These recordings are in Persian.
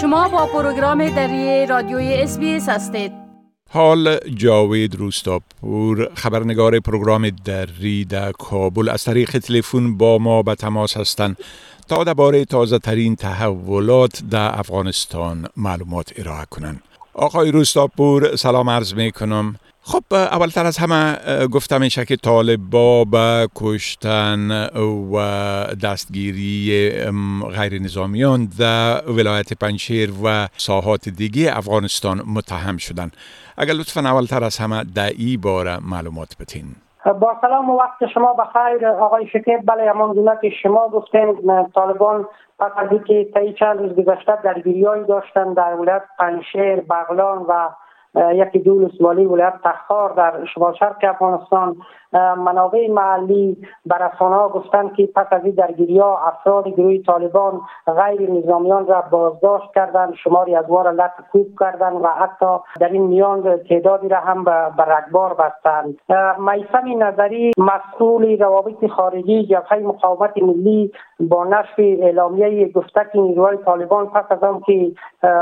شما با پروگرام دری رادیوی SBS هستید. حال جاوید روستاپور خبرنگار پروگرام دری در کابل. از طریق تلفن با ما به تماس هستند تا درباره تازه ترین تحولات در افغانستان معلومات ارائه کنند. آقای روستاپور سلام عرض می کنم خب اولتر از همه گفته میشه که طالبا به کشتن و دستگیری غیر نظامیان در ولایت پنشیر و ساحات دیگه افغانستان متهم شدن. اگر لطفا اولتر از همه در ای باره معلومات بتین با سلام و وقت شما بخیر. آقای شکیب بله همان گونه که شما گفتین طالبان پس از اینکه طی چند روز گذشته درگیریهایی داشتن در ولایت پنشیر بغلان و یکی دو والی ولایت تخار در شمال شرق افغانستان. منابع محلی به ها گفتند که پس از این درگیری ها افراد گروه طالبان غیر نظامیان را بازداشت کردند شماری از وار لط کوب کردند و حتی در این میان تعدادی را هم به رگبار بستند. میسم نظری مسئول روابط خارجی جبهه مقاومت ملی با نشر اعلامیه که نیروهای طالبان پس از آن که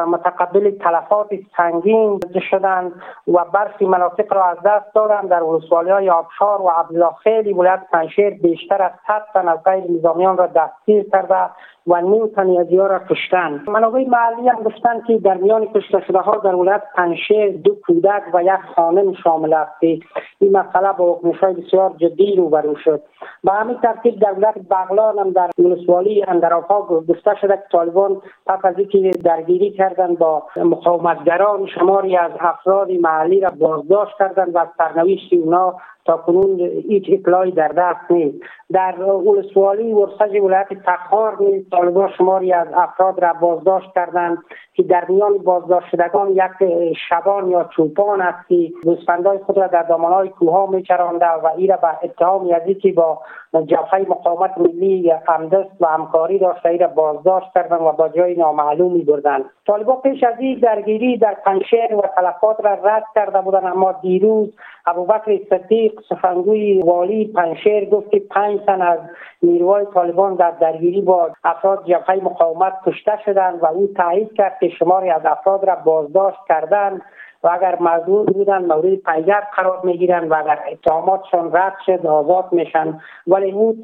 متقبل تلفات سنگین شدند و برخی مناطق را از دست دادند در ولسوالی های آبشار و عبدالله خیلی ولایت پنشیر بیشتر از 100 تن از غیر نظامیان را دستگیر کرده و نیم تن از را کشتن. منابع محلی هم گفتند که در میان کشته شده ها در ولایت پنشیر دو کودک و یک خانم شامل است. این مسئله با واکنش های بسیار جدی روبرو شد. به همین ترتیب در ولایت بغلان هم در ولسوالی اندرافا گفته شده که طالبان پس از اینکه درگیری کردند با مقاومتگران شماری از افراد محلی را بازداشت کردند و سرنوشت اونا تا کنون هیچ اطلاعی در دست نیست. در ولسوالی ورسج ولایت تخار نیز طالبان شماری از افراد را بازداشت کردند که در میان بازداشت شدگان یک شبان یا چوپان است که گوسفندهای خود را در دامانهای کوهها میچرانده و این را به اتهام از که با جبهه مقاومت ملی همدست و همکاری داشته را بازداشت کردند و با جای نامعلومی بردند طالبان پیش از این درگیری در پنشیر و تلفات را رد کرده بودند اما دیروز ابوبکر صدیق سخنگوی والی پنشیر گفت که پنج تن از نیروهای طالبان در درگیری با افراد جبهه مقاومت کشته شدند و او تایید کرد که شماری از افراد را بازداشت کردند و اگر مزدور بودن مورد پیگرد قرار می‌گیرن و اگر اتهاماتشان رد شد آزاد میشن ولی اون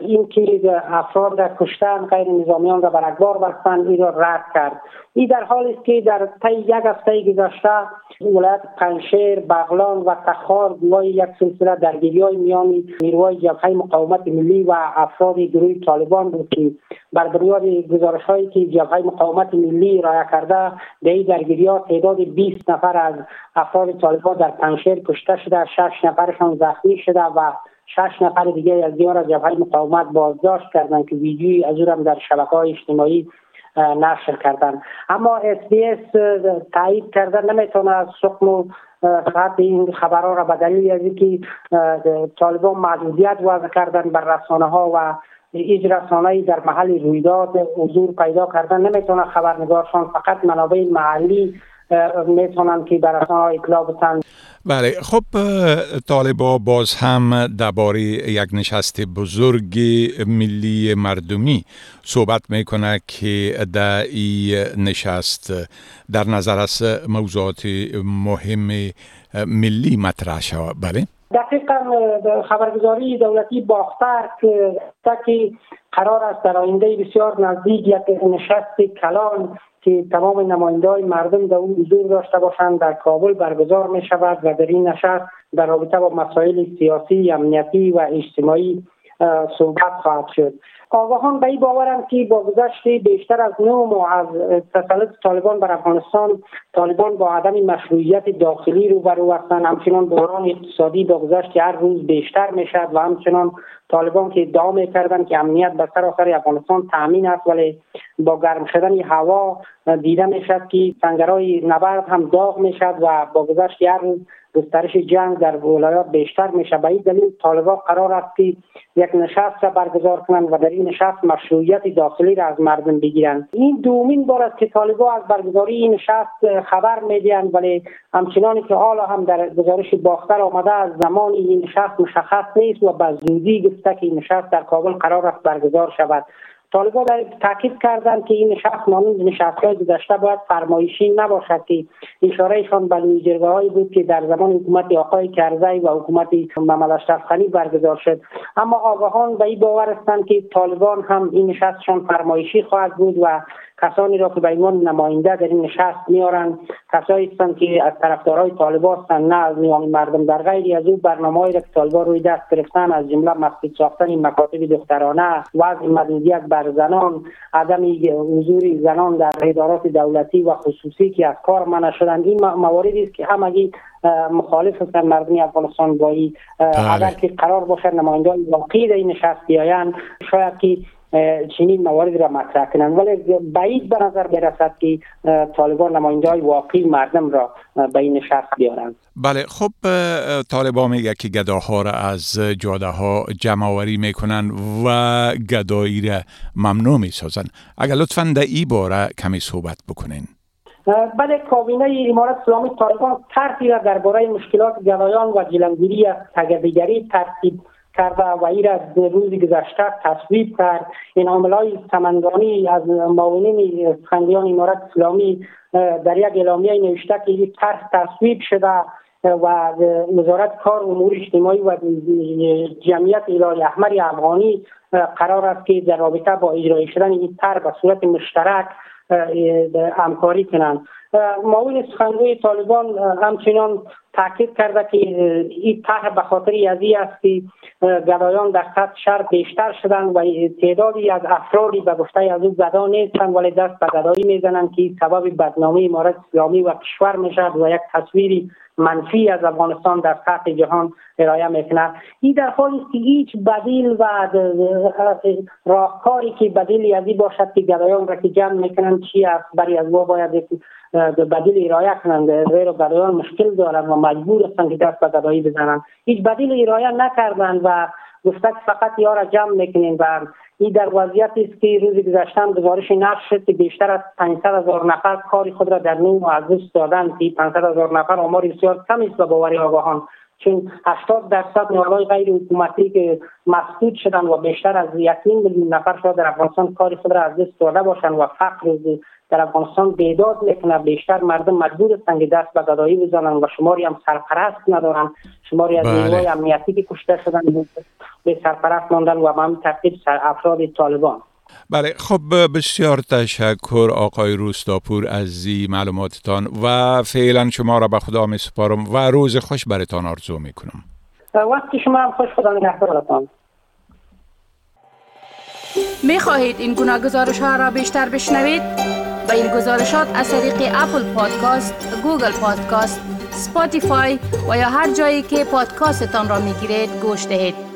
این که افراد را کشتن غیر نظامیان را برگبار بستن این را رد کرد. این در حالی است که در طی یک هفته گذشته ولایت پنشیر بغلان و تخار گواه یک سلسله درگیری های میان نیروهای جبهه مقاومت ملی و افراد گروه طالبان بود که بر بنیاد گزارش هایی که جبهه مقاومت ملی رایه کرده در این درگیری ها تعداد 20 نفر از افراد طالبان در پنشیر کشته شده شش نفرشان زخمی شده و شش نفر دیگه از دیار از جبهه مقاومت بازداشت کردند که ویدیوی از هم در شبکه های اجتماعی نشر کردن. اما SBS تایید کردن. نمی‌تونه از سقم و فقط این خبرها را به دلیل از اینکه طالبان محدودیت وضع کردن بر رسانه ها و هیچ رسانه در محل رویداد حضور پیدا کردن نمی‌تونه خبرنگارشان فقط منابع محلی می‌تونن که بر رسانه اطلاع بتن بله خب طالبا باز هم درباره یک نشست بزرگ ملی مردمی صحبت می‌کنه که در این نشست. در نظر از موضوعات مهم ملی مطرح شود. بله. دقیقا خبرگزاری دولتی باختر که قرار است در آینده بسیار نزدیک یک نشست کلان که تمام نماینده های مردم در اون حضور داشته باشند در کابل برگزار می شود و در این نشست در رابطه با مسائل سیاسی، امنیتی و اجتماعی صحبت خواهد شد. آگاهان به این باورند که با گذشت بیشتر از نو ماه از تسلط طالبان بر افغانستان طالبان با عدم مشروعیت داخلی روبرو هستند. همچنان بحران اقتصادی با گذشت هر روز بیشتر می شد و همچنان طالبان که ادعا می‌کردند که امنیت به سراسر افغانستان تامین است ولی با گرم شدن هوا دیده می‌شد که سنگرهای نبرد هم داغ می‌شد و با گذشت هر روز گسترش جنگ در ولایات بیشتر میشه به این دلیل طالبان قرار است که یک نشست را برگزار کنند و در این نشست مشروعیت داخلی را از مردم بگیرند. این دومین بار است که طالبان از برگزاری این نشست خبر می‌دهند ولی همچنانی که حالا هم در گزارش باختر آمده از زمان این نشست مشخص نیست و به زودی گفته که این نشست در کابل قرار است برگزار شود. طالبان تاکید کردند که این نشست مانند نشست های گذشته باید فرمایشی نباشد که اشارهشان به جرگه هایی بود که در زمان حکومت آقای کرزی و حکومت محمد اشرف برگزار شد. اما آگاهان به این باور هستند که طالبان هم این نشستشان فرمایشی خواهد بود و کسانی را که به عنوان نماینده در این نشست میارن کسایی هستند که از طرفدارای طالبان هستند نه از میان مردم. در غیر از او برنامه‌ای را که طالبان روی دست گرفتن از جمله مسجد ساختن مکاتب دخترانه وضع محدودیت بر زنان عدم حضور زنان در ادارات دولتی و خصوصی که از کار منع شدند. این مواردی است که همگی مخالف هستند مردم افغانستان با این بله. اگر که قرار باشد نماینده واقعی در این نشست بیایند شاید که چنین موارد را مطرح کنند. ولی بعید به نظر برسد که طالبان نماینده های واقعی مردم را به این نشست بیارند. بله خب طالبان میگه که گداها را از جاده ها جمع آوری می‌کنن و گدایی را ممنوع می‌سازن اگر لطفا در ای باره کمی صحبت بکنین. بله کابینه امارت اسلامی طالبان طرحی را درباره مشکلات گدایان و جلوگیری از تگدیگری ترتیب کرده و این را روز گذشته تصویب کرد. این های سمندانی از معاونین سخنگویان امارت اسلامی در یک اعلامیه نوشته که طرح تصویب شده و وزارت کار امور اجتماعی و جمعیت الهی احمر افغانی قرار است که در رابطه با اجرای شدن این طرح به صورت مشترک همکاری کنند. معاون سخنگوی طالبان همچنان تاکید کرده که این طرح به خاطر ازی است که گدایان در خط شهر بیشتر شدن و تعدادی از افرادی به گفته از او گدا نیستند ولی دست به گدایی می‌زنند که سبب بدنامی امارت اسلامی و کشور می‌شد و یک تصویری منفی از افغانستان در سطح جهان ارائه می‌کنه این در حالی است که هیچ بدیل و راهکاری که بدیلی ازی باشد که گدایان را که جمع می‌کنند چی است؟ برای از ما باید بدیل ارائه کنند. زیرا گدایان مشکل دارند و مجبور هستند که دست به گدایی بزنند هیچ بدیل ارائه نکردند و گفته فقط یا را جمع می‌کنیم و این در وضعیتی است که روز گذشته گزارش نشر شد که بیشتر از 500 هزار نفر کاری خود را در نوم از دست دادند که 500 هزار نفر آمار بسیار کمی است به باور آگاهان. چون 80 درصد نهادهای غیر حکومتی که مسدود شدن و بیشتر از یک میلیون نفر شاید در افغانستان کاری خود را از دست داده باشند و فقر در افغانستان بیداد می‌کنه بیشتر مردم مجبور هستند که دست به گدایی بزنن و شماری هم سرپرست ندارن شماری از بله. نیروهای امنیتی که کشته شدن به سرپرست ماندن و به همین ترتیب افراد طالبان بله خب بسیار تشکر آقای روستاپور از معلوماتتان و فعلا شما را به خدا می سپارم و روز خوش برتان آرزو می کنم وقتی شما هم خوش خدا نگهدارتان می خواهید این گناه گزارش ها را بیشتر بشنوید؟ با این گزارشات از طریق Apple Podcast، Google Podcast، Spotify و یا هر جایی که پادکاستتان را می گیرید گوش دهید.